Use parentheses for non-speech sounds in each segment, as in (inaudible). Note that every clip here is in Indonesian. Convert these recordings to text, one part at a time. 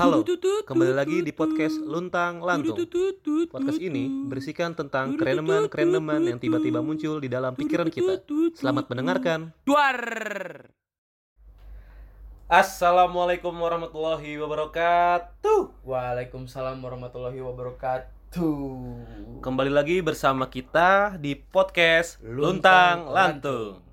Halo, kembali lagi di podcast Luntang Lantung. Podcast ini berisikan tentang kereneman-kereneman yang tiba-tiba muncul di dalam pikiran kita. Selamat mendengarkan. Duar. Assalamualaikum warahmatullahi wabarakatuh. Waalaikumsalam warahmatullahi wabarakatuh. Kembali lagi bersama kita di podcast Luntang Luntang Lantung.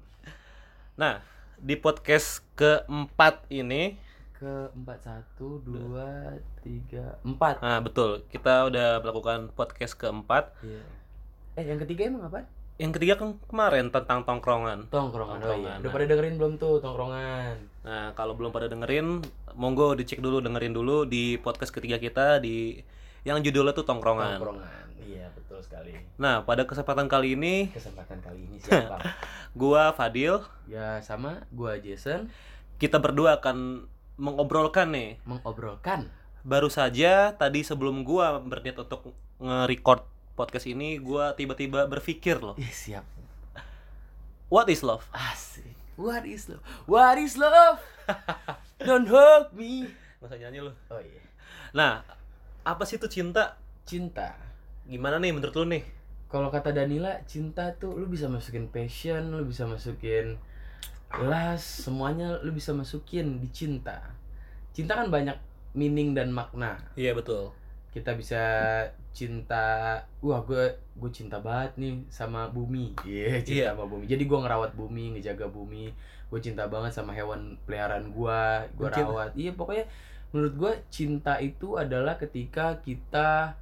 Nah, di podcast keempat ini Ke empat satu dua tiga empat. Nah, betul. Kita udah melakukan podcast keempat. Iya. Eh yang ketiga emang apa? Yang ketiga kan kemarin tentang tongkrongan. Tongkrongan. Oh iya. Tongkrongan, Udah nah. pada dengerin belum tuh tongkrongan? Nah, kalau belum pada dengerin, monggo dicek dulu, dengerin dulu di podcast ketiga kita di yang judulnya tuh tongkrongan. Tongkrongan. Iya betul sekali. Nah, pada kesempatan kali ini, Kesempatan kali ini siapa? (laughs) gua Fadil, ya sama gua Jason kita berdua akan mengobrolkan nih. mengobrolkan. Baru saja tadi sebelum gua berniat untuk nge-record podcast ini, gua tiba-tiba berpikir loh, Ih siap. what is love? Asik. What is love? What is love? (laughs) Don't hurt me. Usah nyanyi lu. Oh iya. Nah, apa sih itu cinta? Cinta. Gimana nih menurut lu nih? kalau kata Danila cinta tuh lu bisa masukin passion lu bisa masukin last semuanya lu bisa masukin di cinta. Cinta kan banyak meaning dan makna. Iya, betul. kita bisa cinta wah gue gue cinta banget nih sama bumi. Iya cinta Iya. sama bumi. Jadi gue ngerawat bumi ngejaga bumi. Gue cinta banget sama hewan peliharaan gue gue rawat. Iya pokoknya menurut gue cinta itu adalah ketika kita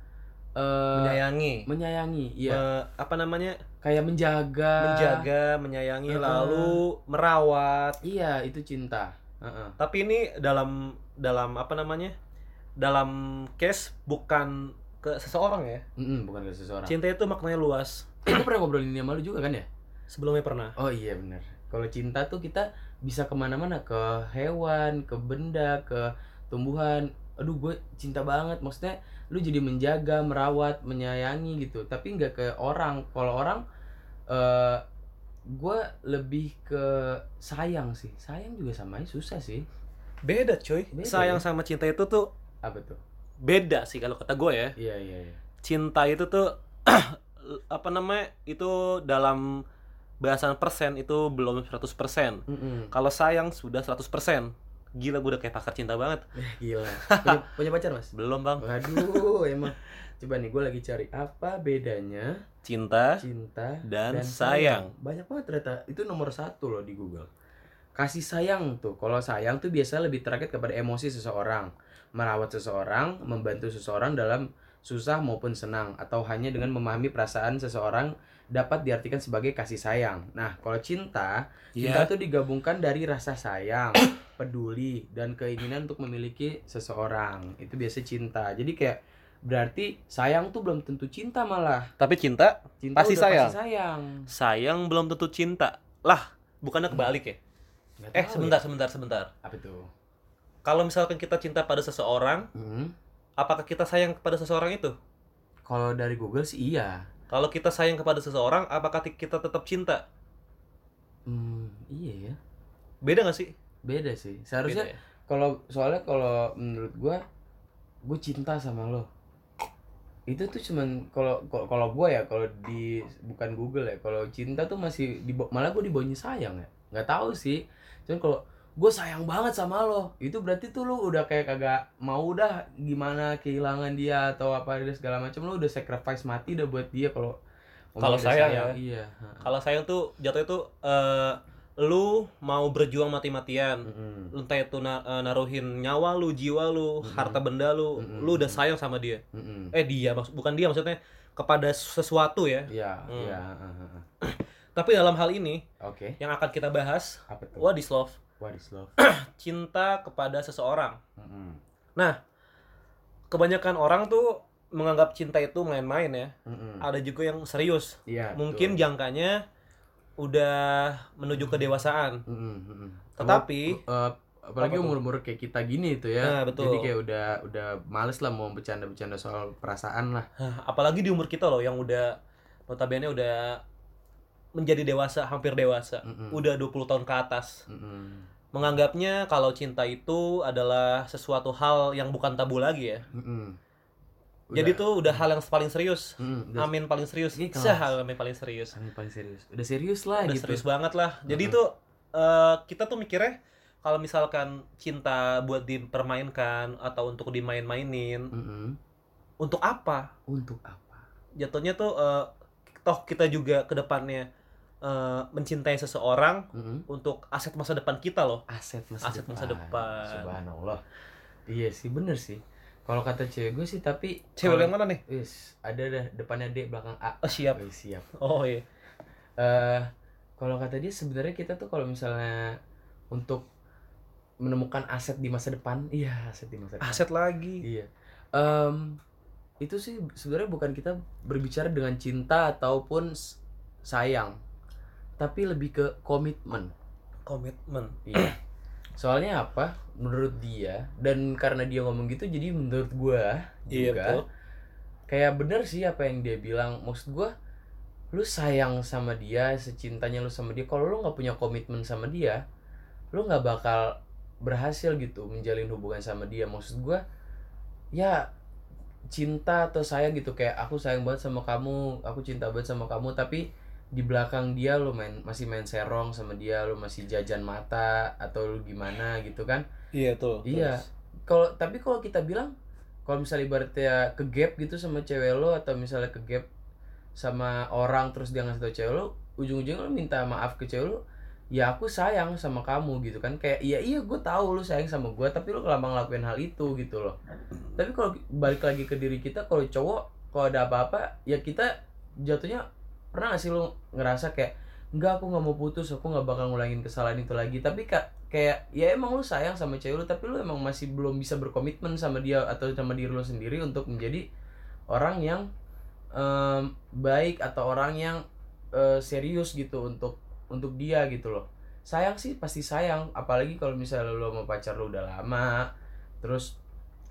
eh, Menyayangi. menyayangi iya Me- apa namanya? kayak menjaga menjaga, menyayangi, Heeh. lalu merawat. iya itu cinta Heeh. Tapi ini dalam dalam apa namanya? Dalam case bukan ke seseorang ya. Mm-mm, bukan ke seseorang Cinta itu maknanya luas. (clears throat) gue pernah ngobrolin ini sama lu juga kan ya Sebelumnya pernah. oh iya bener kalau cinta tuh kita bisa ke mana-mana ke hewan ke benda ke tumbuhan aduh gue cinta banget maksudnya lu jadi menjaga merawat menyayangi gitu tapi nggak ke orang kalau orang eh gue lebih ke sayang sih sayang juga sama susah sih Beda, coy. Beda, Sayang ya? sama cinta itu tuh apa tuh beda sih kalau kata gue ya. iya iya iya Cinta itu tuh (clears throat) apa namanya? Itu dalam bahasan persen itu belum 100%. Mm-mm. Kalau sayang sudah 100%. Gila gue udah kayak pakar cinta banget. Gila. (laughs) Punya, punya pacar, Mas? Belum, Bang. Waduh, (laughs) emang. Coba nih, gue lagi cari apa bedanya Cinta cinta Dan sayang. Banyak banget ternyata. Itu nomor satu loh di Google. Kasih sayang tuh. Kalau sayang tuh biasa lebih terkait kepada emosi seseorang. Merawat seseorang, membantu seseorang dalam susah maupun senang. Atau hanya dengan memahami perasaan seseorang dapat diartikan sebagai kasih sayang. Nah, kalau cinta, Cinta Iya. tuh digabungkan dari rasa sayang, (coughs) peduli, dan keinginan untuk memiliki seseorang. Itu biasa cinta. Jadi kayak berarti sayang tuh belum tentu cinta malah. Tapi cinta Cinta Pasti udah sayang. pasti sayang. sayang belum tentu cinta. Lah, bukannya kebalik ya? Nggak Eh, sebentar, ya. sebentar, sebentar. Apa tuh? Kalau misalkan kita cinta pada seseorang, Hmm. apakah kita sayang kepada seseorang itu? Kalau dari Google sih iya. Kalau kita sayang kepada seseorang, apakah kita tetap cinta? Hmm, iya ya. Beda gak sih? Beda sih. Seharusnya Beda ya? kalau soalnya kalau menurut gua gue cinta sama lo itu tuh cuman kalau kalau- gua ya kalau di bukan Google ya kalau cinta tuh masih di malah gue dibawanya sayang ya nggak tahu sih cuman kalau gue sayang banget sama lo itu berarti tuh lo udah kayak kagak mau udah gimana kehilangan dia atau apa segala macam lo udah sacrifice mati udah buat dia kalau Kalau udah sayang ya. iya Kalau sayang tuh jatuhnya tuh eh, lu mau berjuang mati-matian. Mm-mm. Entah itu na- eh, naruhin nyawa lu, jiwa lu, Mm-mm. harta benda lu, Mm-mm. lu udah sayang sama dia. Mm-mm. Eh dia maksud bukan dia maksudnya kepada sesuatu ya. iya Hmm. iya heeh, heeh. (clears throat) Tapi dalam hal ini oke yang akan kita bahas, apa tuh what is love? what is love Cinta kepada seseorang. Mm-mm. Kebanyakan orang tuh menganggap cinta itu main-main ya. Mm-mm. Ada juga yang serius. Iya. Mungkin betul. jangkanya udah menuju kedewasaan. Mm-mm, mm-mm. Tetapi Eh, apalagi umur-umur kayak kita gini itu ya. Nah, betul. Jadi kayak udah udah males lah mau bercanda-bercanda soal perasaan lah. Apalagi di umur kita loh yang udah notabene udah menjadi dewasa, hampir dewasa. Mm-mm. Udah 20 tahun ke atas. Mm-mm. menganggapnya kalau cinta itu adalah sesuatu hal yang bukan tabu lagi ya. Mm-mm. Jadi Udah. tuh udah hal yang paling serius. Mm, udah Amin paling serius. Sah hal yang paling serius. Paling paling serius. Udah serius lah Udah gitu. serius banget lah. Jadi Mm-mm. tuh eh, kita tuh mikirnya kalau misalkan cinta buat dipermainkan atau untuk dimain-mainin, Mm-mm. untuk apa? Untuk apa? Jatuhnya tuh eh, toh kita juga ke depannya eh, mencintai seseorang Mm-mm. untuk aset masa depan kita loh. Aset masa Aset depan. masa depan. Subhanallah. Iya sih bener sih. Kalau kata cewek gue sih tapi Cewek yang mana nih? Wis, ada dah depannya D belakang A. Oh, siap. Wis, siap. Oh iya. eh kalau kata dia sebenarnya kita tuh kalau misalnya untuk menemukan aset di masa depan, iya aset di masa depan. Aset lagi. Iya. Em, itu sih sebenarnya bukan kita berbicara dengan cinta ataupun sayang, tapi lebih ke komitmen. Komitmen. Iya. Soalnya apa? Menurut dia dan karena dia ngomong gitu, jadi menurut gua Iya juga betul. kayak bener sih apa yang dia bilang. Maksud gua, lu sayang sama dia, secintanya lu sama dia. Kalau lu nggak punya komitmen sama dia, lu nggak bakal berhasil gitu menjalin hubungan sama dia. Maksud gua, ya cinta atau sayang gitu kayak aku sayang banget sama kamu, aku cinta banget sama kamu, tapi di belakang dia lu main masih main serong sama dia, lu masih jajan mata atau lu gimana gitu kan? Iya tuh. Iya. Kalau tapi kalau kita bilang kalau misalnya ibaratnya ke gap gitu sama cewek lo atau misalnya ke gap sama orang terus dia ngasih tau cewek lo, ujung-ujungnya lo minta maaf ke cewek lo, ya aku sayang sama kamu gitu kan kayak iya iya gue tahu lu sayang sama gue tapi lu lama ngelakuin hal itu gitu loh tapi kalau balik lagi ke diri kita kalau cowok kalau ada apa-apa ya kita jatuhnya pernah gak sih lu ngerasa kayak enggak aku nggak mau putus aku nggak bakal ngulangin kesalahan itu lagi. Tapi kak kayak ya emang lu sayang sama cewek lu tapi lu emang masih belum bisa berkomitmen sama dia atau sama diri lu sendiri untuk menjadi orang yang em, baik atau orang yang eh, serius gitu untuk untuk dia gitu loh. Sayang sih pasti sayang. Apalagi kalau misalnya lu sama pacar lu udah lama terus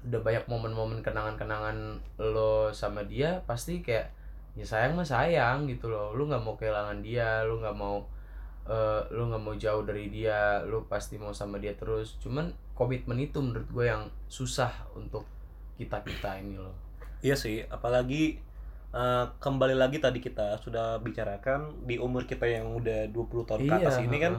udah banyak momen-momen kenangan-kenangan lo sama dia pasti kayak ya sayang mah sayang gitu loh lu nggak mau kehilangan dia lu nggak mau eh, lu nggak mau jauh dari dia lu pasti mau sama dia terus cuman komitmen itu menurut gue yang susah untuk kita kita ini loh Iya sih, apalagi eh, kembali lagi tadi kita sudah bicarakan di umur kita yang udah 20 tahun ke Iya, atas ini kan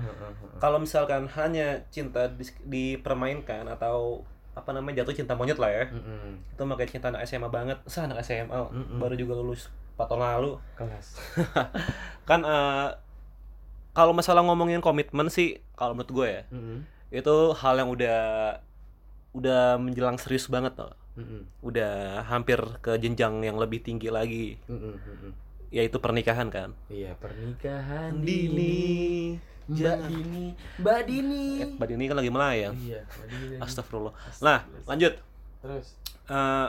kalau misalkan hanya cinta dipermainkan atau apa namanya jatuh cinta monyet lah ya. Mm-mm. Itu makanya cinta anak SMA banget. Sah anak SMA Mm-mm. baru juga lulus 4 tahun lalu. kelas (laughs) Kan eh, kalau masalah ngomongin komitmen sih kalau menurut gue ya, Mm-mm. itu hal yang udah udah menjelang serius banget loh. Mm-mm. Udah hampir ke jenjang yang lebih tinggi lagi, Mm-mm, mm-mm. yaitu pernikahan kan. iya pernikahan Dini. dini Mbak. Dini Mbak Dini Eh, Mbak Dini kan lagi melayang. iya Mbak Dini Astagfirullah. Nah, lanjut. terus Eh,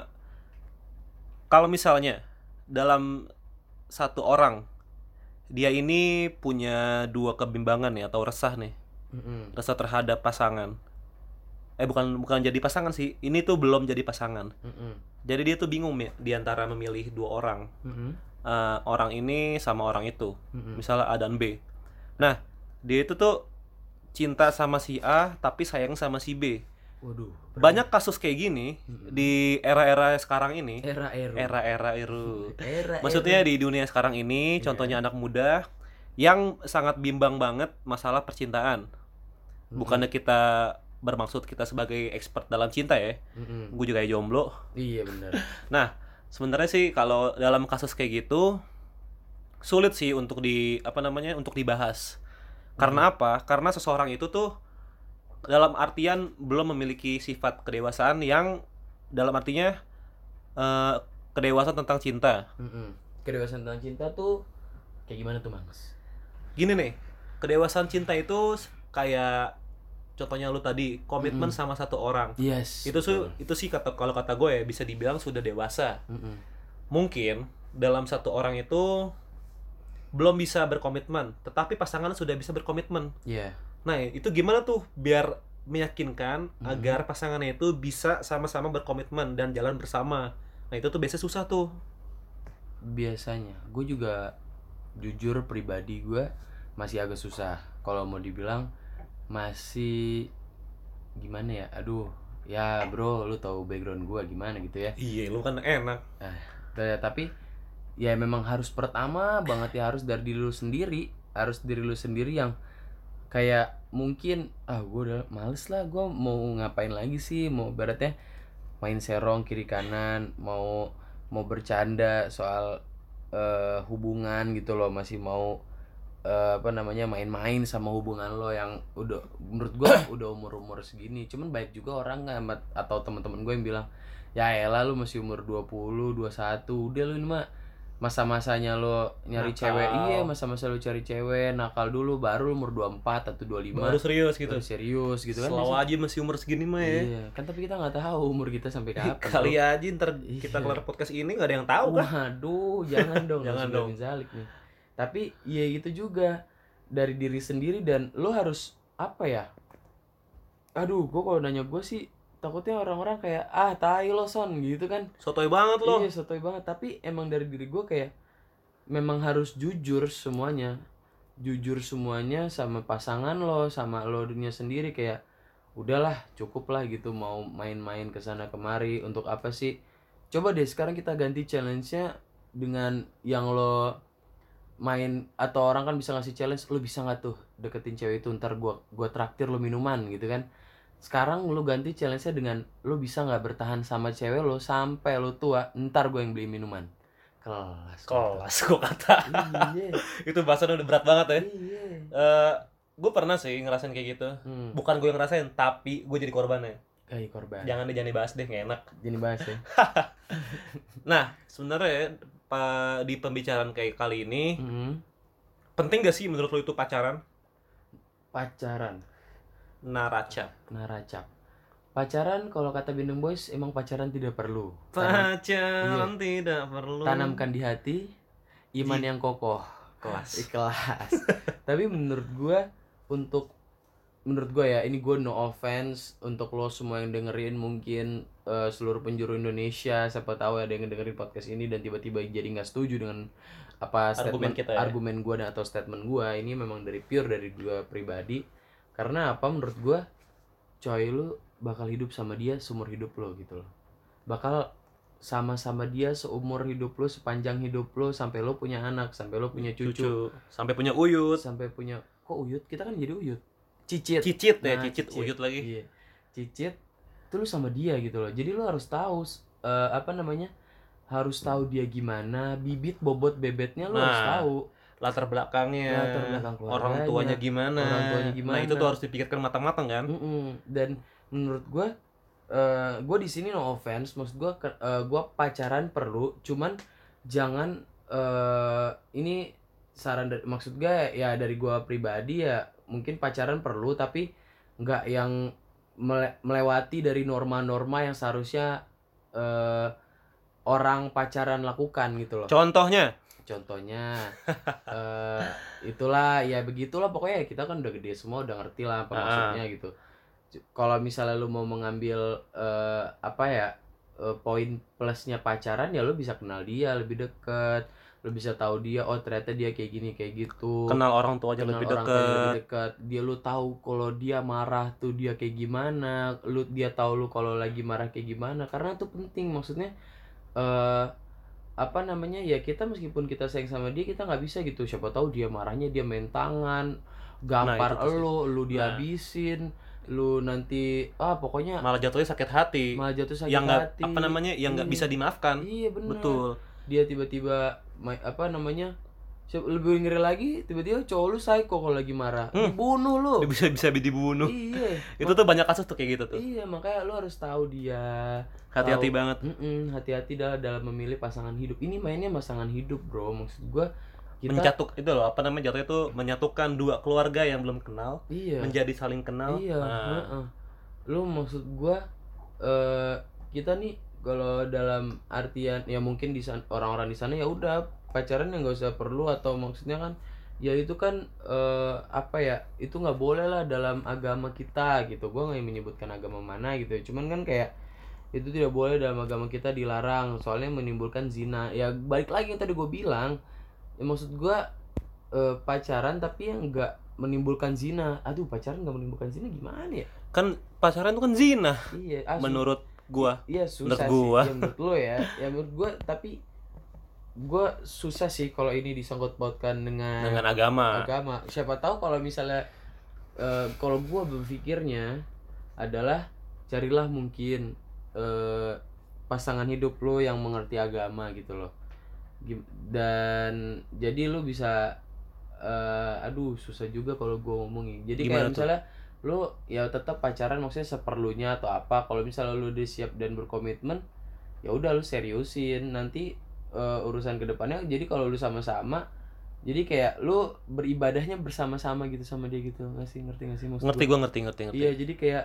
kalau misalnya dalam satu orang dia ini punya dua kebimbangan nih atau resah nih, Mm-mm. resah terhadap pasangan. Eh bukan bukan jadi pasangan sih, ini tuh belum jadi pasangan. Mm-mm. Jadi dia tuh bingung Mi, di antara memilih dua orang, Mm-mm. Eh, orang ini sama orang itu, Mm-mm. misalnya A dan B. Nah, dia itu tuh cinta sama si A tapi sayang sama si B. waduh Banyak kasus kayak gini di era-era sekarang ini. era (laughs) era Era-era itu. era Maksudnya di dunia sekarang ini, Iya. contohnya anak muda yang sangat bimbang banget masalah percintaan. Bukannya kita bermaksud kita sebagai expert dalam cinta ya. Mm-mm. Gue juga jomblo. iya benar (laughs) Nah, sebenarnya sih kalau dalam kasus kayak gitu sulit sih untuk di apa namanya untuk dibahas. Karena apa? Karena seseorang itu tuh dalam artian belum memiliki sifat kedewasaan yang dalam artinya eh, kedewasaan tentang cinta. Mm-mm. kedewasaan tentang cinta tuh kayak gimana tuh mas Gini nih, kedewasaan cinta itu kayak contohnya lu tadi komitmen Mm-mm. sama satu orang. yes Itu su, itu sih kata kalau kata gue ya bisa dibilang sudah dewasa. Mm-mm. Mungkin dalam satu orang itu belum bisa berkomitmen, tetapi pasangan sudah bisa berkomitmen. Iya. Nah, itu gimana tuh biar meyakinkan Mhm. agar pasangannya itu bisa sama-sama berkomitmen dan jalan bersama. Nah, itu tuh biasanya susah tuh. biasanya gue juga jujur pribadi gue masih agak susah kalau mau dibilang masih gimana ya aduh ya bro lu tahu background gua gimana gitu ya iya lu kan enak Ta- tapi ya memang harus pertama banget ya harus dari diri lu sendiri harus diri lu sendiri yang kayak mungkin ah gue udah males lah gue mau ngapain lagi sih? Mau baratnya main serong kiri kanan mau mau bercanda soal eh, hubungan gitu loh masih mau eh, apa namanya main-main sama hubungan lo yang udah menurut gue (coughs) udah umur umur segini. Cuman baik juga orang nggak atau teman-teman gue yang bilang ya elah lu masih umur 20, 21 udah lu ini mah masa-masanya lo nyari Nakal. cewek. Iya masa-masa lu cari cewek nakal dulu baru umur 24 atau 25 baru serius gitu. Baru serius gitu kan. Selalu aja masih umur segini mah ya. Iya kan tapi kita nggak tahu umur kita sampai (laughs) kapan kali bro. aja ntar kita Iya. kelar podcast ini nggak ada yang tahu kan? Waduh jangan dong (laughs) Jangan dong. Zalik nih. Tapi ya gitu juga. Dari diri sendiri dan lo harus apa ya? Aduh gua kalau nanya gue sih takutnya orang-orang kayak ah tai lo son gitu kan. Sotoy banget lo. Iya sotoy banget. Tapi emang dari diri gue kayak memang harus jujur semuanya. Jujur semuanya sama pasangan lo sama lo dunia sendiri. Kayak udahlah cukup lah gitu mau main-main ke sana kemari. Untuk apa sih? Coba deh sekarang kita ganti challenge-nya dengan yang lo main atau orang kan bisa ngasih challenge lo bisa nggak tuh deketin cewek itu? Ntar gua gua traktir lo minuman gitu kan sekarang lo ganti challenge-nya dengan lo bisa nggak bertahan sama cewek lo sampai lo tua ntar gue yang beli minuman. Kelas kelas gua kata. Iya. (laughs) Itu bahasan udah berat banget ya. Iya. Eh, gue pernah sih ngerasain kayak gitu. Hmm. bukan gue yang ngerasain tapi gue jadi korbannya kayak korban. Jangan deh jangan dibahas deh nggak enak. Jadi bahas ya. (laughs) Nah sebenarnya pa- di pembicaraan kayak kali ini Hmm. penting gak sih menurut lo itu pacaran? Pacaran naraca naracap. Pacaran kalau kata Bindung Boys emang pacaran tidak perlu. Tanam- pacaran tidak perlu. Tanamkan di hati iman Di- yang kokoh. Kelas. Ikhlas. (laughs) Tapi menurut gua untuk menurut gua ya ini gua no offense untuk lo semua yang dengerin mungkin eh, seluruh penjuru Indonesia siapa tahu ada yang dengerin podcast ini dan tiba-tiba jadi nggak setuju dengan apa Argumen statement kita ya. argumen gua dan atau statement gua. Ini memang dari pure dari gua pribadi karena apa? Menurut gua coy lu bakal hidup sama dia seumur hidup lo gitu loh. Bakal sama-sama dia seumur hidup lo sepanjang hidup lo sampai lo punya anak sampai lo punya cucu, cucu. Sampai punya uyut. sampai punya kok uyut? Kita kan jadi uyut. Cicit. Cicit ya Nah, cicit, uyut lagi. Iya. Cicit itu lu sama dia gitu loh. Jadi lu harus tahu eh, apa namanya? Harus tahu dia gimana bibit bobot bebetnya lu harus Nah, tahu latar belakangnya Latar belakang orang tuanya gimana orang tuanya nah gimana. itu tuh harus dipikirkan matang-matang kan Mm-mm. dan menurut gua eh gue di sini no offense maksud gua ke- eh, gua pacaran perlu cuman jangan eh ini saran dari maksud gue ya dari gua pribadi ya mungkin pacaran perlu tapi nggak yang mele- melewati dari norma-norma yang seharusnya eh orang pacaran lakukan gitu loh contohnya contohnya eh itulah ya begitulah pokoknya kita kan udah gede semua udah ngerti lah apa Ah. maksudnya gitu. Kalau misalnya lu mau mengambil eh apa ya eh, poin plusnya pacaran ya lu bisa kenal dia lebih deket lu bisa tahu dia oh ternyata dia kayak gini kayak gitu. Kenal orang tuanya kenal lebih dekat lebih dekat dia lu tahu kalau dia marah tuh dia kayak gimana lu dia tahu lu kalau lagi marah kayak gimana karena itu penting maksudnya eh apa namanya ya kita meskipun kita sayang sama dia kita nggak bisa gitu. Siapa tahu dia marahnya dia main tangan gampar Nah, sih. lu lu dihabisin lu nanti ah pokoknya malah jatuhnya sakit hati. Malah jatuh sakit yang nggak hati. apa namanya yang nggak Iya. bisa dimaafkan. Iya bener. Betul. Dia tiba-tiba apa namanya lebih ngeri lagi tiba-tiba cowok lu psycho kalau lagi marah. Hmm. dibunuh lu. Dia bisa bisa dibunuh. Iya. (laughs) Itu tuh banyak kasus tuh kayak gitu tuh. Iya makanya lu harus tahu dia. Hati-hati banget. Mm-mm, hati-hati dalam dalam memilih pasangan hidup. Ini mainnya pasangan hidup bro. Maksud gua kita mencatuk itu loh apa namanya jatuhnya itu menyatukan dua keluarga yang belum kenal iya. menjadi saling kenal. Iya Nah, lu maksud gua eh kita nih kalau dalam artian ya mungkin di sana orang-orang di sana ya udah pacaran yang nggak usah perlu atau maksudnya kan ya itu kan eh apa ya itu nggak boleh lah dalam agama kita gitu. Gua nggak menyebutkan agama mana gitu cuman kan kayak itu tidak boleh dalam agama kita dilarang. Soalnya menimbulkan zina. Ya balik lagi yang tadi gue bilang. Ya maksud gua eh, pacaran tapi yang nggak menimbulkan zina. Aduh pacaran nggak menimbulkan zina gimana ya? Kan pacaran itu kan zina iya menurut gua. Iya susah menurut gua. sih ya, menurut lo ya. Ya menurut gua tapi gua susah sih kalau ini disangkut pautkan dengan, dengan agama. agama. Siapa tahu kalau misalnya eh, kalau gua berpikirnya adalah carilah mungkin eh, pasangan hidup lo yang mengerti agama gitu loh. Dan jadi lu bisa eh, aduh susah juga kalau gua ngomongin jadi Gimana kayak tuh? misalnya lu ya tetap pacaran maksudnya seperlunya atau apa. Kalau misalnya lu udah siap dan berkomitmen ya udah lu seriusin. Nanti eh, urusan ke depannya. Jadi kalau lu sama-sama jadi kayak lu beribadahnya bersama-sama gitu sama dia gitu. Nggak sih? Ngerti nggak sih maksud ngerti gua? ngerti ngerti ngerti. Iya, jadi kayak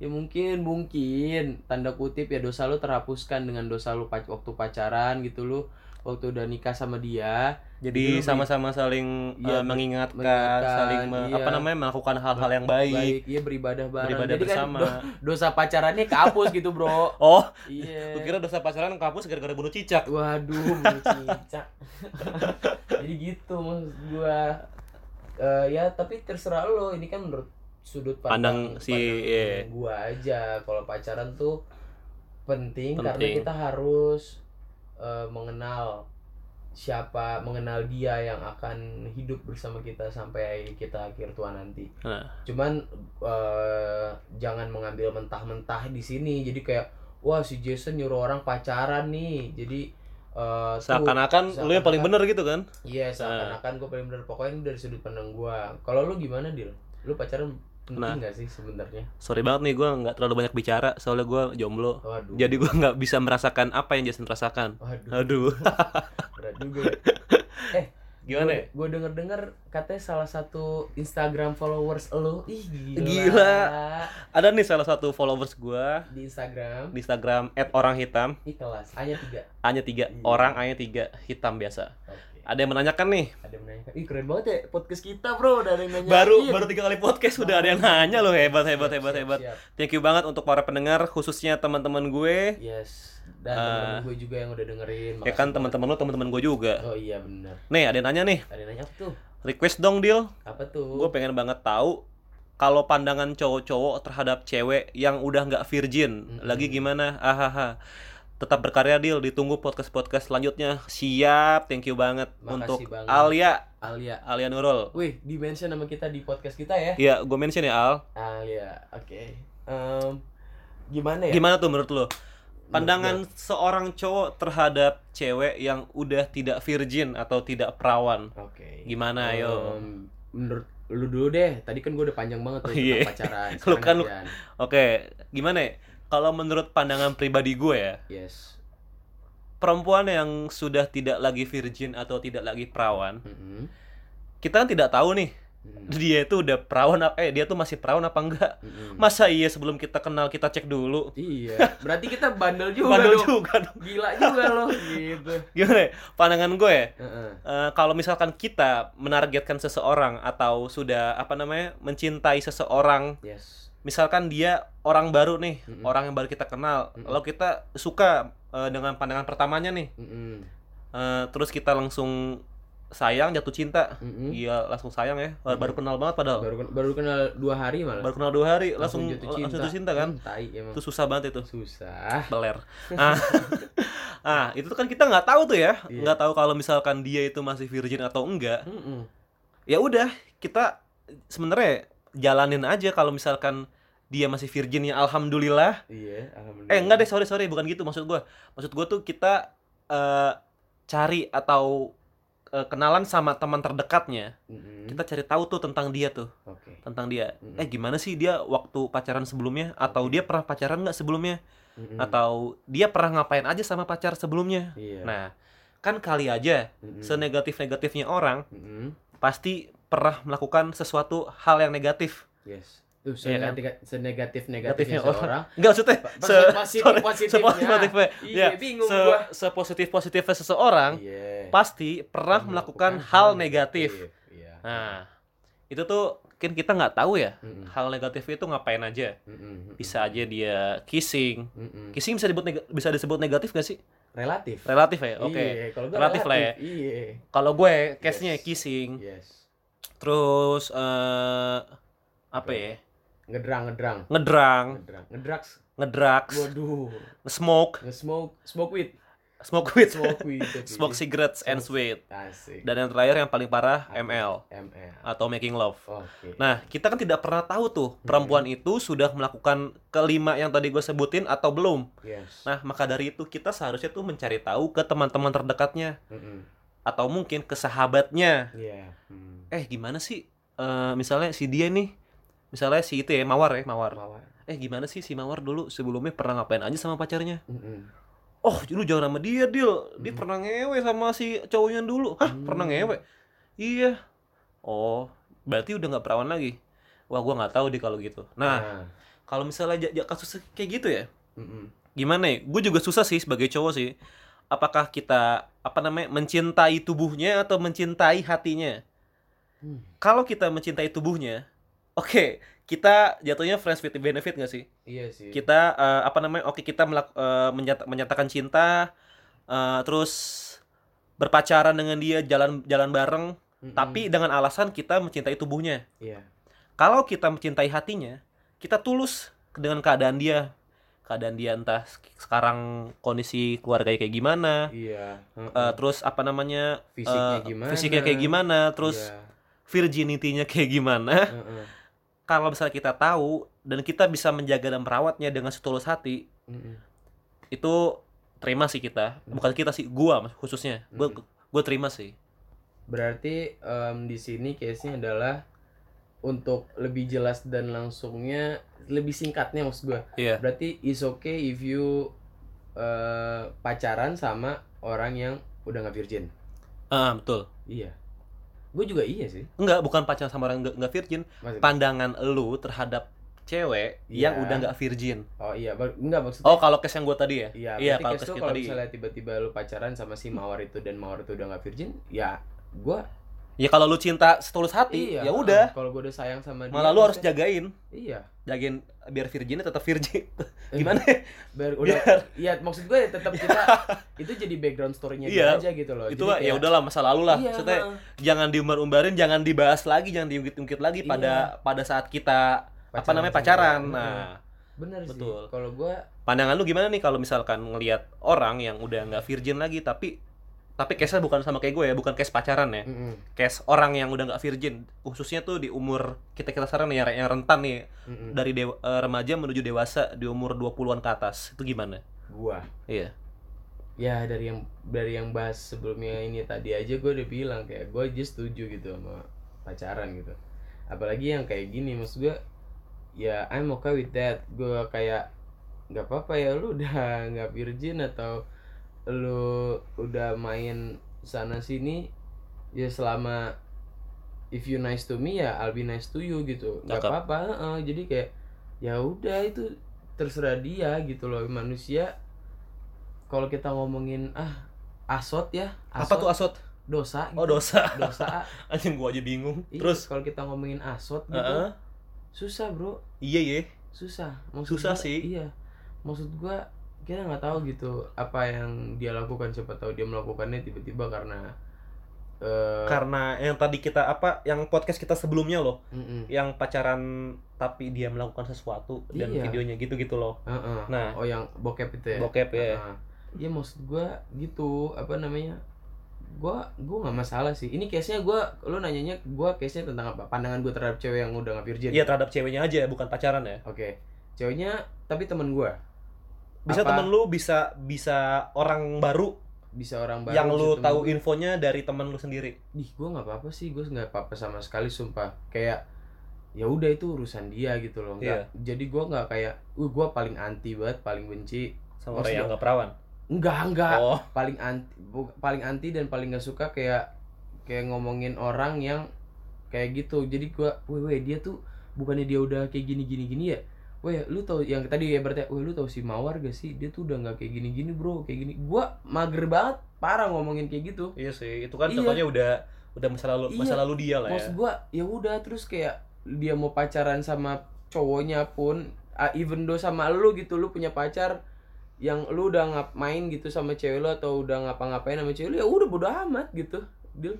ya mungkin mungkin tanda kutip ya dosa lu terhapuskan dengan dosa lu pac- waktu pacaran gitu lu waktu udah nikah sama dia. jadi sama-sama saling Iya, eh, mengingatkan, mengingatkan, saling me- iya. apa namanya melakukan hal-hal yang baik, Baik, iya beribadah bareng. beribadah Jadi bersama kan do- dosa pacarannya kehapus gitu, Bro. (laughs) oh Iya. (laughs) gua kira dosa pacaran kapus gara-gara bunuh cicak Waduh, (laughs) mau cicak. Jadi gitu maksud gua. Eh, ya tapi terserah lo, ini kan menurut sudut pandang, Pandang si- pandang iya. gua aja. Kalau pacaran tuh penting, karena Penting. kita harus eh, mengenal siapa, mengenal dia yang akan hidup bersama kita sampai kita akhir tua nanti. nah Cuman eh, jangan mengambil mentah-mentah di sini. Jadi kayak wah si Jason nyuruh orang pacaran nih. Jadi eh, tuh- seakan-akan lu yang paling bener gitu kan Iya, seakan-akan gue paling bener pokoknya ini dari sudut pandang gue. Kalau lu gimana, Dil? Lu pacaran penting Nah. nggak sih sebenarnya? sorry banget nih gua nggak terlalu banyak bicara soalnya gua jomblo Waduh. jadi gua nggak bisa merasakan apa yang Jason rasakan Waduh, aduh (laughs) berat juga. (laughs) Eh, gimana ya? Gue denger-denger katanya salah satu Instagram followers lu, ih gila. Gila. ada nih salah satu followers gua Di Instagram, di Instagram @oranghitam ih kelas, hanya tiga. hanya tiga Iya. orang hanya tiga hitam biasa Oke. Ada yang menanyakan nih Ada yang menanyakan, ih keren banget ya podcast kita bro, udah ada yang nanya. baru baru tiga kali podcast udah ada yang nanya loh hebat hebat Siap, hebat siap, hebat siap. thank you banget untuk para pendengar khususnya teman-teman gue Yes. Dan Ah. teman-teman gue juga yang udah dengerin. ya makasih kan banget. teman-teman lu teman-teman gue juga Oh iya bener. nih ada yang nanya nih Ada yang nanya apa tuh? request dong deal Apa tuh? gue pengen banget tahu kalau pandangan cowok-cowok terhadap cewek yang udah nggak virgin Mm-mm. lagi gimana ahaha tetap berkarya deal ditunggu podcast podcast selanjutnya siap thank you banget Makasih untuk banget. Alia Alia. Alia Nurul Wih, di mention nama kita di podcast kita ya. Iya, gue mention ya Al. Alia, oke. Em, gimana ya? Gimana tuh menurut lo? Pandangan seorang cowok terhadap cewek yang udah tidak virgin atau tidak perawan. Oke. Gimana, ayo? Em, menurut lu dulu deh. Tadi kan gue udah panjang banget tuh Oh, iya. tentang pacaran. (laughs) Lu kan lu- gantian. Oke, gimana ya? Kalau menurut pandangan pribadi gue ya, Yes. perempuan yang sudah tidak lagi virgin atau tidak lagi perawan, Mm-mm. kita kan tidak tahu nih Mm-mm. dia itu udah perawan apa eh dia tuh masih perawan apa enggak. Mm-mm. Masa iya sebelum kita kenal kita cek dulu? Iya. Berarti kita bandel juga Bandel dong. juga dong. Gila juga loh gitu. (laughs) Gimana ya? Pandangan gue ya, Heeh. Eh, kalau misalkan kita menargetkan seseorang atau sudah apa namanya mencintai seseorang, Yes. Misalkan dia orang baru nih, Mm-mm. orang yang baru kita kenal, Mm-mm. lalu kita suka eh, dengan pandangan pertamanya nih, Mm-mm. Eh, terus kita langsung sayang, jatuh cinta, Mm-mm. iya langsung sayang ya, Mm-mm. baru kenal banget padahal, Baru baru kenal dua hari malah. baru kenal dua hari langsung langsung jatuh cinta, kan, Hmm, tai emang. itu susah banget itu. Susah. beler. (laughs) Ah, ah itu kan kita nggak tahu tuh ya, Iya. nggak tahu kalau misalkan dia itu masih virgin atau enggak. Mm-mm. ya udah kita sebenarnya jalanin aja kalau misalkan dia masih virgin ya alhamdulillah Iya, alhamdulillah. eh enggak deh sorry sorry bukan gitu maksud gua maksud gua tuh kita eh, cari atau eh, kenalan sama teman terdekatnya Mm-mm. kita cari tahu tuh tentang dia tuh Oke. tentang dia Mm-mm. eh gimana sih dia waktu pacaran sebelumnya atau Oke. dia pernah pacaran nggak sebelumnya Mm-mm. atau dia pernah ngapain aja sama pacar sebelumnya Iya. nah kan kali aja Mm-mm. senegatif negatifnya orang Mm-mm. pasti pernah melakukan sesuatu hal yang negatif Yes. Tuh Iya kan? senegatif Negatifnya seorang. Enggak maksudnya se positif- positifnya. Iya, bingung se, gua. sepositif positifnya seseorang Iya. pasti pernah melakukan hal negatif. Iya. Nah, itu tuh kan kita nggak tahu ya Mm-mm. hal negatif itu ngapain aja. Mm-mm. Bisa aja dia kissing. Mm-mm. Kissing bisa disebut bisa disebut negatif gak sih? relatif. Relatif ya. Oke. Iya, kalau gua Relatif lah ya. Iya. Kalau gue case-nya Yes. kissing. Yes. Terus eh apa ya Ngedrang, ngedrang. ngedrang Ngedrang. Ngedrugs. ngedrugs Waduh. smoke Nge-smoke, smoke weed. smoke weed Smoke weed. (laughs) smoke cigarettes and sweet Asik. dan yang terakhir yang paling parah ML ML. atau making love Oke. Nah, kita kan tidak pernah tahu tuh perempuan itu sudah melakukan kelima yang tadi gue sebutin atau belum. Yes. Nah, maka dari itu kita seharusnya tuh mencari tahu ke teman-teman terdekatnya Mm-mm. Atau mungkin ke sahabatnya. Iya. Hmm. Eh, gimana sih? Eh, misalnya si dia nih, misalnya si itu ya Mawar ya Mawar. Mawar. Eh, gimana sih si Mawar dulu sebelumnya pernah ngapain aja sama pacarnya? Mm-mm. Oh, lu jangan sama dia, Dil. Dia pernah ngewe sama si cowoknya dulu. Hah, pernah ngewe? Iya. Oh, berarti udah nggak perawan lagi. Wah, gua nggak tahu deh kalau gitu. Nah, kalau misalnya kasus kayak gitu ya, Mm-mm. gimana ya? Gue juga susah sih sebagai cowok sih. Apakah kita apa namanya mencintai tubuhnya atau mencintai hatinya? Hmm. Kalau kita mencintai tubuhnya, oke, kita jatuhnya friends with benefit nggak sih? Iya sih. kita eh, apa namanya oke kita melak- eh, menyata- menyatakan cinta eh, terus berpacaran dengan dia jalan jalan bareng Mm-mm. tapi dengan alasan kita mencintai tubuhnya Iya. kalau kita mencintai hatinya kita tulus dengan keadaan dia keadaan dia entah sek- sekarang kondisi keluarganya kayak gimana Iya. Mm-mm. eh, terus apa namanya Fisiknya eh, gimana? fisiknya kayak gimana terus Iya. virginity-nya kayak gimana Mm-mm. (laughs) kalau misalnya kita tahu dan kita bisa menjaga dan merawatnya dengan setulus hati Mm-mm. itu terima sih kita bukan kita sih gua khususnya gua gua terima sih Berarti em, di sini case-nya adalah untuk lebih jelas dan langsungnya lebih singkatnya maksud gua. iya Berarti is okay if you eh, pacaran sama orang yang udah nggak virgin. ah betul Iya. Gue juga iya sih. enggak bukan pacaran sama orang nggak nggak virgin Maksud- pandangan lu terhadap cewek yang Iya. udah nggak virgin oh iya, enggak maksudnya. oh kalau case yang gua tadi ya Iya, iya kalau yang kalau tadi misalnya tiba-tiba lu pacaran sama si Mawar itu dan Mawar itu udah nggak virgin, ya gua ya kalau lu cinta setulus hati iya. ya udah Kalau gua udah sayang sama dia. malah lu harus jagain Iya. jagain biar virginnya tetap virgin Eh, gimana Biar udah iya maksud gue tetap kita (laughs) itu jadi background story-nya Iya. aja gitu loh. itu Jadi ya kayak- udahlah masa lalu lah Iya, maksudnya jangan diumbar-umbarin jangan dibahas lagi jangan diungkit-ungkit lagi pada pada saat kita apa Pacaran namanya sama pacaran nah bener Betul. sih. Kalau gua pandangan lu gimana nih kalau misalkan ngelihat orang yang udah nggak virgin lagi tapi tapi case-nya bukan sama kayak gue ya bukan case pacaran ya. Mm-mm, case orang yang udah nggak virgin khususnya tuh di umur kita kita sekarang nih yang, rentan nih mm-mm. dari dewa- eh, remaja menuju dewasa di umur 20-an ke atas itu gimana? Gua. Iya. Ya dari yang dari yang bahas sebelumnya ini tadi aja gue udah bilang kayak gue aja setuju gitu sama pacaran gitu. Apalagi yang kayak gini maksud gue ya I'm okay with that. Gue kayak nggak apa-apa ya lu udah (laughs) nggak virgin atau lu udah main sana sini ya selama if you nice to me ya I'll be nice to you gitu. Nggak apa-apa heeh. jadi kayak ya udah itu terserah dia gitu loh. Manusia kalau kita ngomongin ah asot ya apa tuh asot? Dosa oh gitu. dosa. Dosa. (laughs) Anjing gua aja bingung. Iya, terus? kalau kita ngomongin asot gitu Heeh. susah bro. Iya ya susah. Maksud Susah gua- sih. iya. Maksud gua kita nggak tahu gitu apa yang dia lakukan. Siapa tahu dia melakukannya tiba-tiba karena eh karena yang tadi kita apa yang podcast kita sebelumnya loh. Mm-mm. yang pacaran tapi dia melakukan sesuatu dan Iya. videonya gitu-gitu loh. Heeh. Nah. oh yang bokep itu ya? Bokep ya. Heeh. Iya maksud gua gitu apa namanya gua gua nggak masalah sih. Ini case nya gua lu nanyanya gua case nya tentang apa? Pandangan gua terhadap cewek yang udah nggak virgin? Iya terhadap ceweknya aja bukan pacaran ya. Oke. Ceweknya tapi temen gua bisa Apa? temen lu bisa bisa orang baru, bisa orang baru yang lu tahu gua. infonya dari temen lu sendiri. Ih gue nggak apa-apa sih gue nggak apa-apa sama sekali sumpah. Kayak ya udah itu urusan dia gitu loh Iya. nggak jadi gue nggak kayak uh gue paling anti banget paling benci. Sama Maksud orang yang nggak perawan enggak enggak oh. Paling anti paling anti dan paling nggak suka kayak kayak ngomongin orang yang kayak gitu. Jadi gue weh weh dia tuh bukannya dia udah kayak gini gini gini ya Weh, lu tau yang tadi ya berarti, weh lu tau si Mawar gak sih? Dia tuh udah nggak kayak gini-gini bro, kayak gini. Gua mager banget, parah ngomongin kayak gitu. iya sih itu kan Iya. contohnya udah udah masa lalu Iya. masa lalu dia lah ya maksud gua ya udah terus kayak dia mau pacaran sama cowoknya pun ah, even though sama lu gitu lu punya pacar yang lu udah ngap main gitu sama cewek lu atau udah ngapa-ngapain sama cewek lu ya udah bodo amat gitu Deal.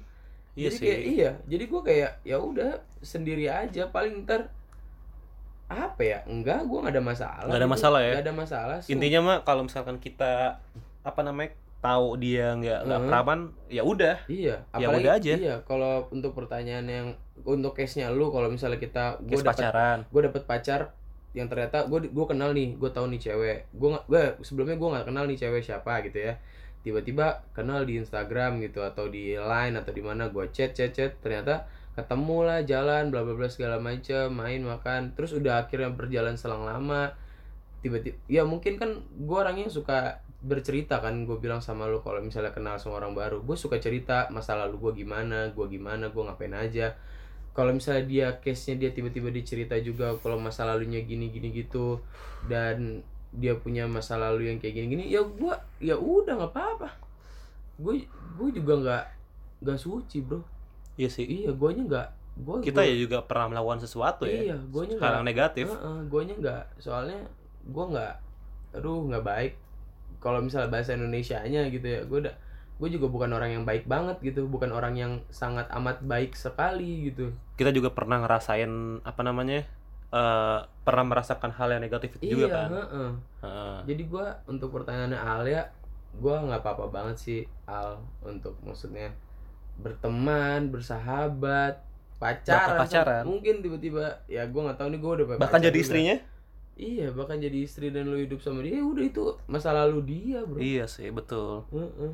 Iya jadi sih. kayak iya jadi gue kayak ya udah sendiri aja paling ntar apa ya enggak gue nggak ada masalah Nggak ada gitu. masalah ya? nggak ada masalah sih. intinya mah kalau misalkan kita apa namanya tahu dia nggak nggak Hmm. perawan ya udah iya Ya udah aja. iya kalau untuk pertanyaan yang untuk case nya lu kalau misalnya kita gue Kes dapat pacaran gue dapet pacar yang ternyata gue gue kenal nih gue tahu nih cewek gue gue sebelumnya gue nggak kenal nih cewek siapa gitu ya tiba-tiba kenal di Instagram gitu atau di Line atau di mana gue chat chat chat ternyata ketemu lah jalan bla bla bla segala macam main makan. Terus udah akhirnya berjalan selang lama tiba-tiba ya mungkin kan gue orangnya suka bercerita kan gue bilang sama lu kalau misalnya kenal sama orang baru gue suka cerita masa lalu gue gimana gue gimana gue ngapain aja. Kalau misalnya dia case nya dia tiba-tiba dicerita juga kalau masa lalunya gini gini gitu dan dia punya masa lalu yang kayak gini gini ya gue ya udah nggak apa-apa. Gue gue juga nggak nggak suci bro iya sih. Iya gue nya nggak gue kita ya juga pernah melakukan sesuatu ya. Iya gue nya hal yang negatif. Gue nya nggak. Soalnya gue nggak aduh nggak baik. Kalau misalnya bahasa Indonesia nya gitu ya gue udah gue juga bukan orang yang baik banget gitu. Bukan orang yang sangat amat baik sekali gitu. Kita juga pernah ngerasain apa namanya eh pernah merasakan hal yang negatif itu juga iya kan? heeh. Heeh. jadi gue untuk pertanyaannya Al ya gue nggak apa-apa banget sih Al untuk maksudnya berteman bersahabat pacaran pacaran. mungkin tiba-tiba ya gue nggak tahu nih gue udah bahkan jadi juga. istrinya iya bahkan jadi istri dan lu hidup sama dia ya udah itu masa lalu dia bro iya sih betul Heeh.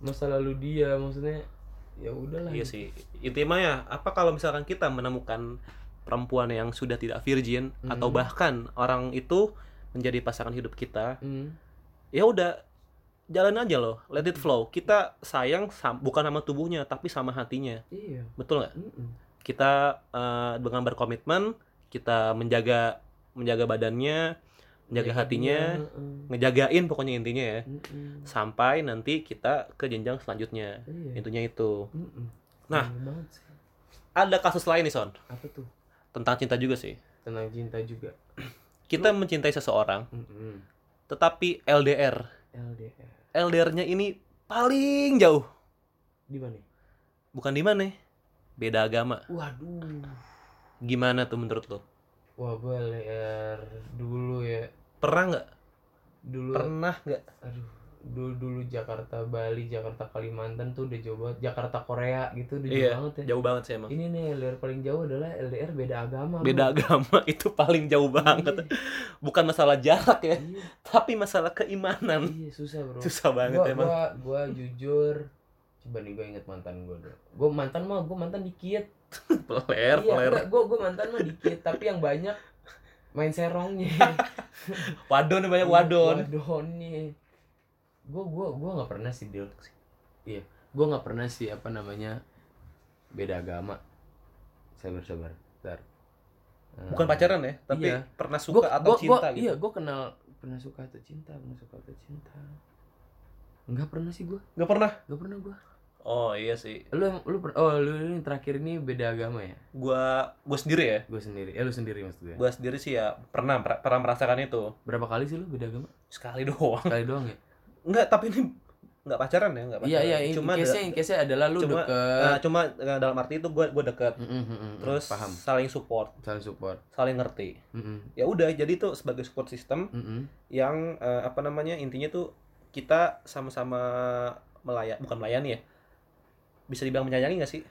masa lalu dia maksudnya ya udahlah iya sih intinya ya apa kalau misalkan kita menemukan perempuan yang sudah tidak virgin Hmm. atau bahkan orang itu menjadi pasangan hidup kita Hmm. ya udah jalan aja loh let it flow. Kita sayang sam- bukan sama tubuhnya tapi sama hatinya. Iya. Betul nggak? Mm-mm. kita eh, dengan berkomitmen kita menjaga menjaga badannya menjaga Jaga hatinya heeh. ngejagain pokoknya intinya ya. Mm-mm. sampai nanti kita ke jenjang selanjutnya. Iya. Intinya itu. Mm-mm. Nah. Ada kasus lain nih son. Apa tuh? Tentang cinta juga sih. Tentang cinta juga. Kita mencintai seseorang Mm-mm. tetapi LDR LDR LDR-nya ini paling jauh. Di mana? Bukan di mana? Beda agama. Waduh. Gimana tuh menurut lo? Wah gue LDR dulu ya. Pernah nggak? Dulu pernah nggak? Aduh dulu dulu Jakarta Bali Jakarta Kalimantan tuh udah jauh banget. Jakarta Korea gitu udah jauh iya banget ya. jauh banget sih emang. Ini nih LDR paling jauh adalah LDR beda agama beda bro. agama (laughs) itu paling jauh banget. Bukan masalah jarak ya iya, tapi masalah keimanan. Iya susah bro. Susah banget gua, emang. gua gua jujur coba nih gue inget mantan gue dulu. Gue mantan mah gue mantan dikit. (laughs) Peler iya peler. gue gue mantan mah dikit tapi yang banyak main serongnya. (laughs) Wadon banyak Iya, wadon wadonnya gue gue gue nggak pernah sih deal iya gue nggak pernah sih apa namanya beda agama. Sabar sabar Bentar. bukan pacaran ya tapi Iya. pernah suka Gua- atau gua- cinta gua- gitu? iya gue kenal pernah suka atau cinta pernah suka atau cinta. Nggak pernah sih gue nggak pernah? Nggak pernah gue oh iya sih. Lu lu oh lu ini terakhir ini beda agama ya? Gua gua sendiri ya. Gue sendiri. Eh lu sendiri maksud gue gua sendiri sih ya pernah pernah merasakan itu. Berapa kali sih lu beda agama? Sekali (laughs) doang. Sekali doang ya Enggak, tapi ini nggak pacaran ya, nggak pacaran. iya iya cuma case nya case nya adalah lu cuma- deket nah, cuma eh, dalam arti itu gua gua deket. Mm, mm, mm, mm, Terus paham saling support, saling support saling ngerti. Mm, mm, Ya udah, jadi itu sebagai support system mm, mm. yang eh, apa namanya? Intinya tuh kita sama-sama melayan bukan melayani ya. Bisa dibilang menyayangi nggak sih?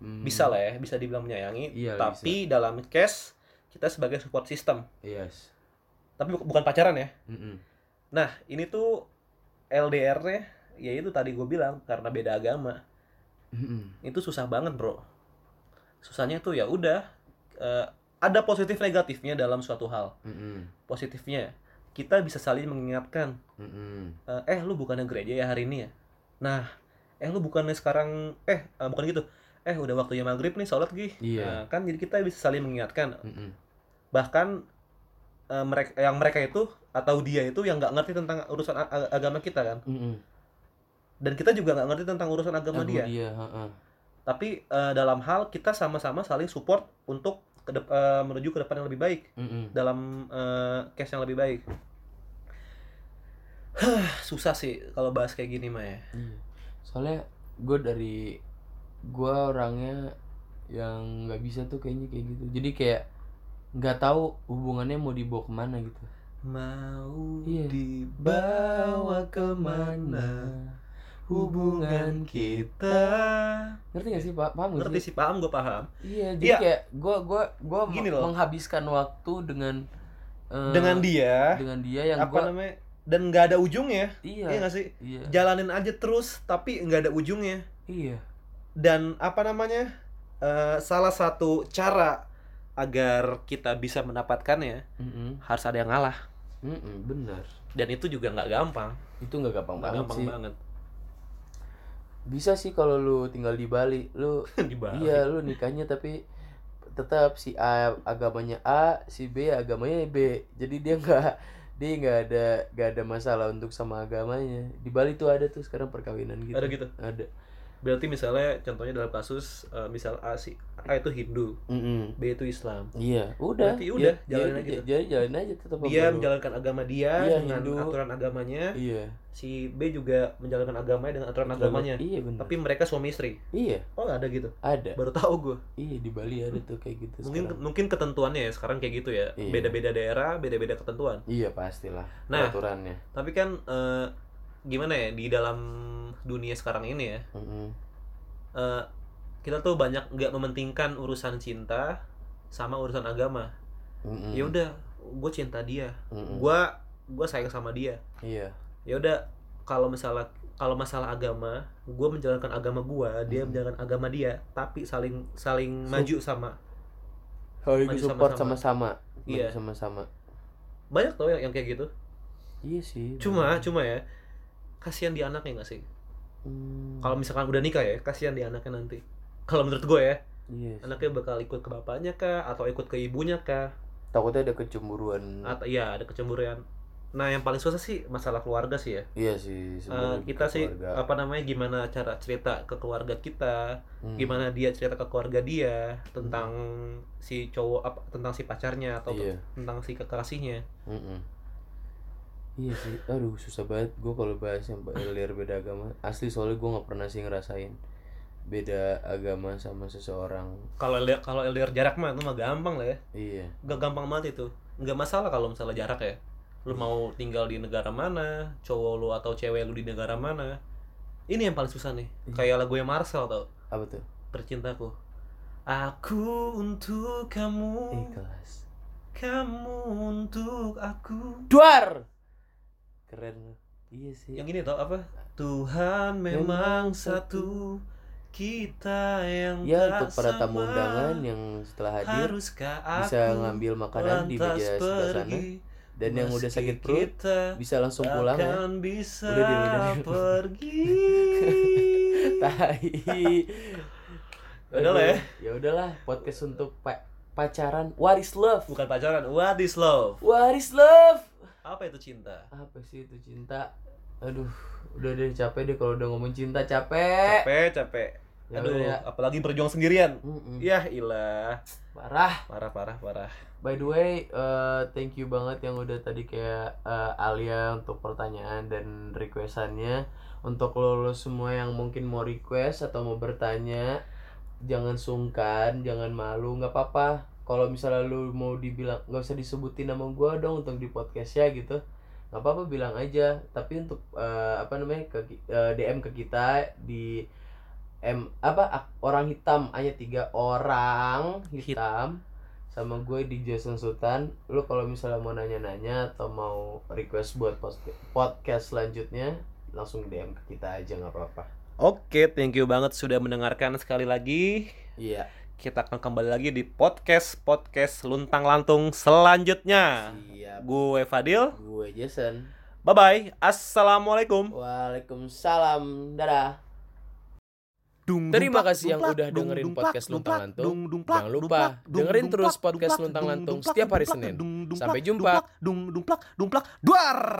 Hmm. Bisa lah ya, bisa dibilang menyayangi. Iya, tapi dalam case kita sebagai support system. yes Tapi bu- bukan pacaran ya. Mm, mm. Nah, ini tuh LDR-nya ya itu tadi gue bilang karena beda agama. Mm, mm. itu susah banget bro susahnya tuh ya udah eh, ada positif negatifnya dalam suatu hal Mm, mm. positifnya kita bisa saling mengingatkan Mm, mm. eh, lu bukannya gereja ya hari ini ya nah eh lu bukannya sekarang eh eh, bukan gitu eh udah waktunya maghrib nih sholat gih Iya. Nah, kan jadi kita bisa saling mengingatkan Mm, mm. bahkan eh, mereka yang mereka itu atau dia itu yang nggak ngerti tentang urusan agama kita kan Mm, mm. dan kita juga nggak ngerti tentang urusan agama dia dia heeh. tapi eh, dalam hal kita sama-sama saling support untuk ke eh, menuju ke depan yang lebih baik Mm, mm. dalam eh, case yang lebih baik (sighs) susah sih kalau bahas kayak gini mah ya Iya. soalnya gue dari gua orangnya yang nggak bisa tuh kayaknya kayak gitu jadi kayak nggak tahu hubungannya mau dibawa ke mana gitu Mau Iya. dibawa ke mana hubungan kita? ngerti gak sih pak paham gak Ngerti sih sih, paham gue paham. iya jadi Iya. kayak Gini me- loh. menghabiskan waktu dengan eh, Dengan dia, dengan dia yang apa gua namanya? Dan nggak ada ujungnya. iya Iya nggak sih? iya Jalanin aja terus, tapi nggak ada ujungnya. iya Dan apa namanya? eh, salah satu cara agar kita bisa mendapatkannya Mm-mm. harus ada yang ngalah. Mm-mm, bener Dan itu juga nggak gampang. itu nggak gampang Nggak banget gampang sih banget. bisa sih kalau lu tinggal di Bali lu (laughs) Di Bali. iya lu nikahnya tapi tetap si A agamanya A si B agamanya B jadi dia nggak dia nggak ada nggak ada masalah untuk sama agamanya di Bali tuh ada tuh sekarang perkawinan gitu Ada gitu. ada Berarti misalnya contohnya dalam kasus eh, misal A si A itu Hindu, Mm-mm. B itu Islam. iya udah Berarti udah, Ya, jalanin ya, aja gitu. jadi jalanin aja tetap Dia ngobrol. menjalankan agama dia Iya, dengan Hindu. aturan agamanya. iya Si B juga menjalankan agamanya dengan aturan agamanya. iya benar Tapi mereka suami istri. iya Oh ada gitu. ada Baru tahu gue. iya di Bali ada tuh kayak gitu Mungkin sekarang. mungkin ketentuannya ya sekarang kayak gitu ya. Iya. Beda-beda daerah, beda-beda ketentuan. iya pastilah Nah. peraturannya Tapi kan eh, gimana ya di dalam dunia sekarang ini ya, Mm-mm. eh, kita tuh banyak nggak mementingkan urusan cinta sama urusan agama. Mm-mm. Ya udah, gue cinta dia, Mm-mm. gue gue sayang sama dia. iya Ya udah, kalau misalnya kalau masalah agama, gue menjalankan agama gue, dia Hmm. menjalankan agama dia, tapi saling saling So- maju sama. saling Maju support sama-sama. sama-sama Iya. Sama-sama Banyak tau yang, yang kayak gitu. iya sih Cuma, bener. cuma ya, kasihan di anaknya nggak sih? Hmm, Kalau misalkan udah nikah ya, kasihan di anaknya nanti. Kalau menurut gue ya, iya sih. anaknya bakal ikut ke bapaknya kah atau ikut ke ibunya kah takutnya ada kecemburuan atau ya ada kecemburuan nah yang paling susah sih masalah keluarga sih ya iya sih sebenarnya kita sih keluarga. apa namanya gimana cara cerita ke keluarga kita Hmm. gimana dia cerita ke keluarga dia tentang si cowok apa tentang si pacarnya atau iya tentang si kekasihnya Mm-mm. Iya sih. Aduh susah banget. Gue kalau bahas yang LDR beda agama asli soalnya gue nggak pernah sih ngerasain beda agama sama seseorang. Kalau LDR, kalau LDR jarak mah itu mah gampang lah ya. Iya. Gak gampang banget itu. Nggak masalah kalau misalnya jarak ya. Lu mau tinggal di negara mana cowok lu atau cewek lu di negara mana ini yang paling susah nih. Iya. kayak lagu yang Marcel tau? Apa tuh? Tercintaku. Aku untuk kamu. Ikhlas. Kamu untuk aku. Duar keren. Iya sih. Yang ini tau apa? Tuhan memang satu. kita yang ya tak untuk para tamu undangan yang setelah hadir bisa ngambil makanan di meja sebelah sana? dan yang udah sakit perut bisa langsung pulang ya? bisa Udah deh, udah pergi. (laughs) tai. Udah lah ya. ya udahlah podcast untuk pa- pacaran what is love. Bukan pacaran. What is love? what is love Apa itu cinta? apa sih itu cinta aduh udah deh capek deh kalau udah ngomong cinta capek Capek, capek. Ya Aduh, ya. apalagi berjuang sendirian. Mm-mm. Ya ilah. parah Parah, parah, parah. by the way eh, thank you banget yang udah tadi kayak eh, Alia untuk pertanyaan dan requestannya untuk lo, lo semua yang mungkin mau request atau mau bertanya jangan sungkan jangan malu nggak apa-apa kalau misalnya lu mau dibilang nggak usah disebutin nama gua dong untuk di podcast ya gitu nggak apa-apa bilang aja. Tapi untuk eh, apa namanya ke ki- eh, DM ke kita di M apa orang hitam hanya tiga orang hitam sama gue di Jason Sultan. Lu kalau misalnya mau nanya-nanya atau mau request buat podcast selanjutnya langsung DM ke kita aja nggak apa-apa. Oke, thank you banget sudah mendengarkan sekali lagi. iya Kita akan kembali lagi di podcast podcast luntang lantung selanjutnya. siap Gue Fadil. gue Jason Bye bye. Assalamualaikum. Waalaikumsalam dadah Dung, Terima kasih yang udah dung, dengerin podcast Luntang Lantung. dung, Jangan lupa dung, dengerin terus podcast Luntang dung, Lantung setiap hari Senin. dung, Sampai jumpa. dumplak, dung, dumplak, dumplak, duar.